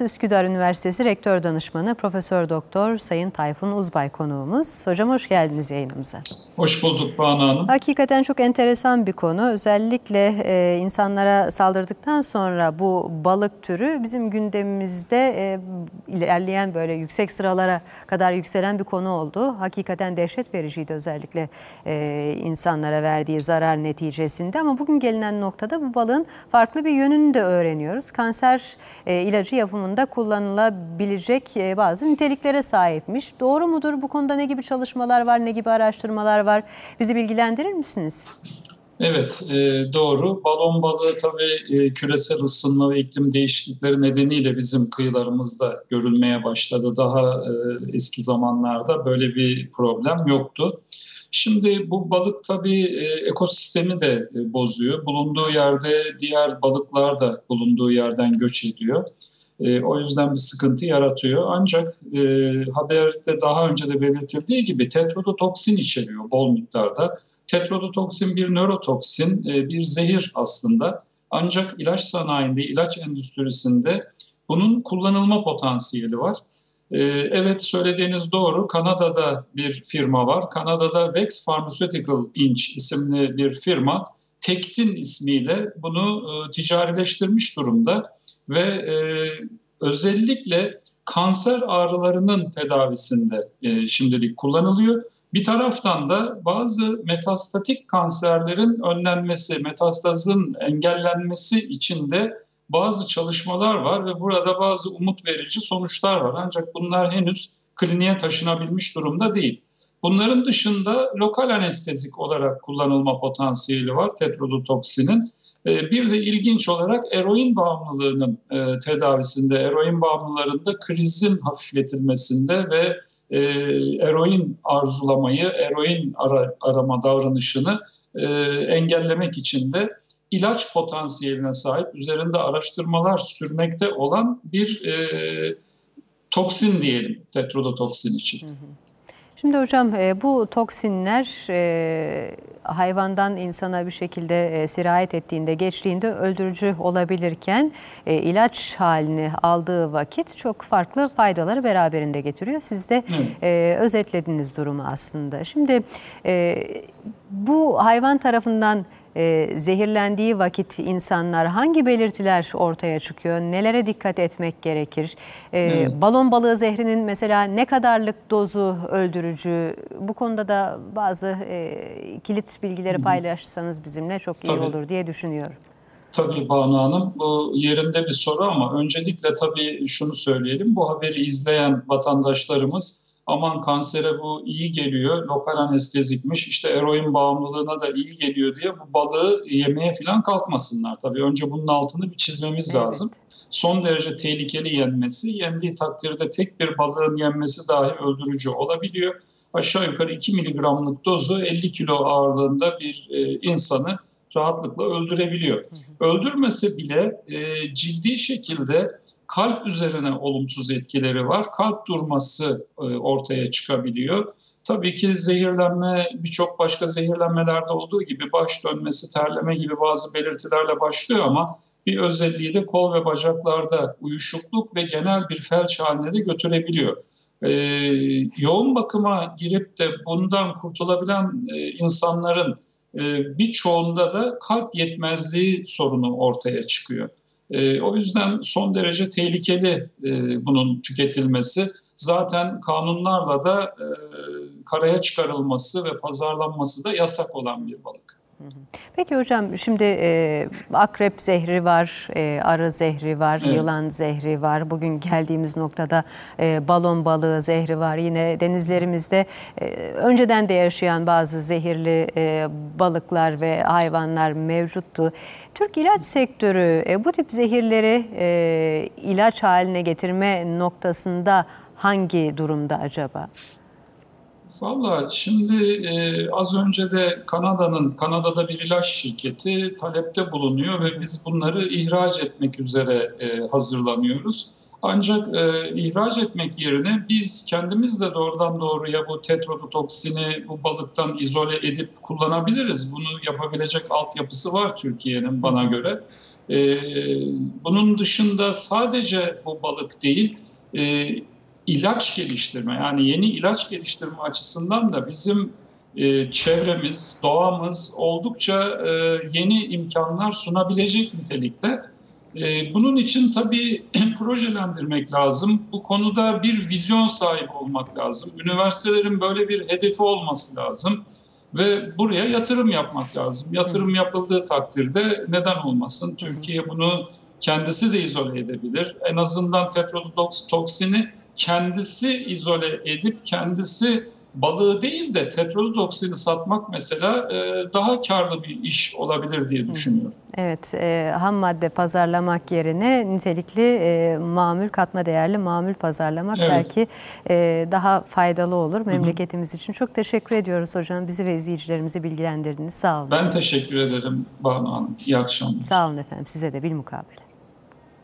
Yılmaz, Üsküdar Üniversitesi Rektör Danışmanı Profesör Doktor Sayın Tayfun Uzbay konuğumuz. Hocam hoş geldiniz yayınımıza. Hoş bulduk Banu Hanım. Hakikaten çok enteresan bir konu. Özellikle e, insanlara saldırdıktan sonra bu balık türü bizim gündemimizde e, ilerleyen böyle yüksek sıralara kadar yükselen bir konu oldu. Hakikaten dehşet vericiydi özellikle e, insanlara verdiği zarar neticesinde. Ama bugün gelinen noktada bu balığın farklı bir yönünü de öğreniyoruz. Kanser e, ilacı yapımında kullanılabilecek e, bazı niteliklere sahipmiş. Doğru mudur? Bu konuda ne gibi çalışmalar var, ne gibi araştırmalar var? Bizi bilgilendirir misiniz? Evet, e, doğru. Balon balığı tabii e, küresel ısınma ve iklim değişiklikleri nedeniyle bizim kıyılarımızda görülmeye başladı. Daha eski zamanlarda böyle bir problem yoktu. Şimdi bu balık tabii ekosistemi de bozuyor. Bulunduğu yerde diğer balıklar da bulunduğu yerden göç ediyor. E, o yüzden bir sıkıntı yaratıyor. Ancak e, haberde daha önce de belirtildiği gibi tetrodotoksin içeriyor bol miktarda. Tetrodotoksin bir nörotoksin, e, bir zehir aslında. Ancak ilaç sanayinde, ilaç endüstrisinde bunun kullanılma potansiyeli var. Ee, evet söylediğiniz doğru. Kanada'da bir firma var. Kanada'da Vex Pharmaceutical Inc. isimli bir firma Tektin ismiyle bunu e, ticarileştirmiş durumda ve e, özellikle kanser ağrılarının tedavisinde e, şimdilik kullanılıyor. Bir taraftan da bazı metastatik kanserlerin önlenmesi, metastazın engellenmesi için de bazı çalışmalar var ve burada bazı umut verici sonuçlar var. Ancak bunlar henüz kliniğe taşınabilmiş durumda değil. Bunların dışında lokal anestezik olarak kullanılma potansiyeli var tetrodotoksinin. Ee, bir de ilginç olarak eroin bağımlılığının e, tedavisinde, eroin bağımlılarında krizin hafifletilmesinde ve e, eroin arzulamayı, eroin arama davranışını e, engellemek için de ilaç potansiyeline sahip, üzerinde araştırmalar sürmekte olan bir toksin diyelim tetrodotoksin için. Hı hı. Şimdi hocam e, bu toksinler e, hayvandan insana bir şekilde e, sirayet ettiğinde, geçtiğinde öldürücü olabilirken ilaç halini aldığı vakit çok farklı faydaları beraberinde getiriyor. Siz de evet. özetlediniz durumu aslında. Şimdi bu hayvan tarafından e, zehirlendiği vakit insanlar hangi belirtiler ortaya çıkıyor? Nelere dikkat etmek gerekir? E, evet. Balon balığı zehrinin mesela ne kadarlık dozu öldürücü? Bu konuda da bazı e, kilit bilgileri paylaşırsanız bizimle çok iyi Tabii. olur diye düşünüyorum. Tabii Banu Hanım bu yerinde bir soru ama öncelikle tabii şunu söyleyelim. Bu haberi izleyen vatandaşlarımız aman kansere bu iyi geliyor, lokal anestezikmiş, işte eroin bağımlılığına da iyi geliyor diye bu balığı yemeye falan kalkmasınlar. Tabii önce bunun altını bir çizmemiz evet. lazım. Son derece tehlikeli yenmesi, yendiği takdirde tek bir balığın yenmesi dahi öldürücü olabiliyor. Aşağı yukarı 2 miligramlık dozu 50 kilo ağırlığında bir e, insanı rahatlıkla öldürebiliyor. Öldürmese bile e, ciddi şekilde kalp üzerine olumsuz etkileri var. Kalp durması e, ortaya çıkabiliyor. Tabii ki zehirlenme birçok başka zehirlenmelerde olduğu gibi baş dönmesi, terleme gibi bazı belirtilerle başlıyor ama bir özelliği de kol ve bacaklarda uyuşukluk ve genel bir felç haline de götürebiliyor. Ee, yoğun bakıma girip de bundan kurtulabilen e, insanların birçoğunda da kalp yetmezliği sorunu ortaya çıkıyor. E, o yüzden son derece tehlikeli e, bunun tüketilmesi. Zaten kanunlarla da e, karaya çıkarılması ve pazarlanması da yasak olan bir balık. Peki hocam şimdi e, akrep zehri var, e, arı zehri var, evet. yılan zehri var. Bugün geldiğimiz noktada e, balon balığı zehri var. Yine denizlerimizde e, önceden de yaşayan bazı zehirli e, balıklar ve hayvanlar mevcuttu. Türk ilaç sektörü e, bu tip zehirleri e, ilaç haline getirme noktasında hangi durumda acaba? Valla şimdi e, az önce de Kanada'nın, Kanada'da bir ilaç şirketi talepte bulunuyor ve biz bunları ihraç etmek üzere e, hazırlanıyoruz. Ancak e, ihraç etmek yerine biz kendimiz de doğrudan doğruya bu tetrodotoksini bu balıktan izole edip kullanabiliriz. Bunu yapabilecek altyapısı var Türkiye'nin bana göre. E, bunun dışında sadece bu balık değil, e, ilaç geliştirme yani yeni ilaç geliştirme açısından da bizim e, çevremiz, doğamız oldukça e, yeni imkanlar sunabilecek nitelikte. E, bunun için tabii projelendirmek lazım. Bu konuda bir vizyon sahibi olmak lazım. Üniversitelerin böyle bir hedefi olması lazım ve buraya yatırım yapmak lazım. Yatırım yapıldığı takdirde neden olmasın? Türkiye bunu kendisi de izole edebilir. En azından tetrodotoksini kendisi izole edip kendisi balığı değil de tetrodotoksini satmak mesela e, daha karlı bir iş olabilir diye düşünüyorum. Evet, e, ham madde pazarlamak yerine nitelikli e, mamül, katma değerli mamül pazarlamak Evet. belki e, daha faydalı olur memleketimiz için. Çok teşekkür ediyoruz hocam. Bizi ve izleyicilerimizi bilgilendirdiniz. Sağ olun. Ben teşekkür ederim Banu Hanım. İyi akşamlar. Sağ olun efendim. Size de bilmukabele.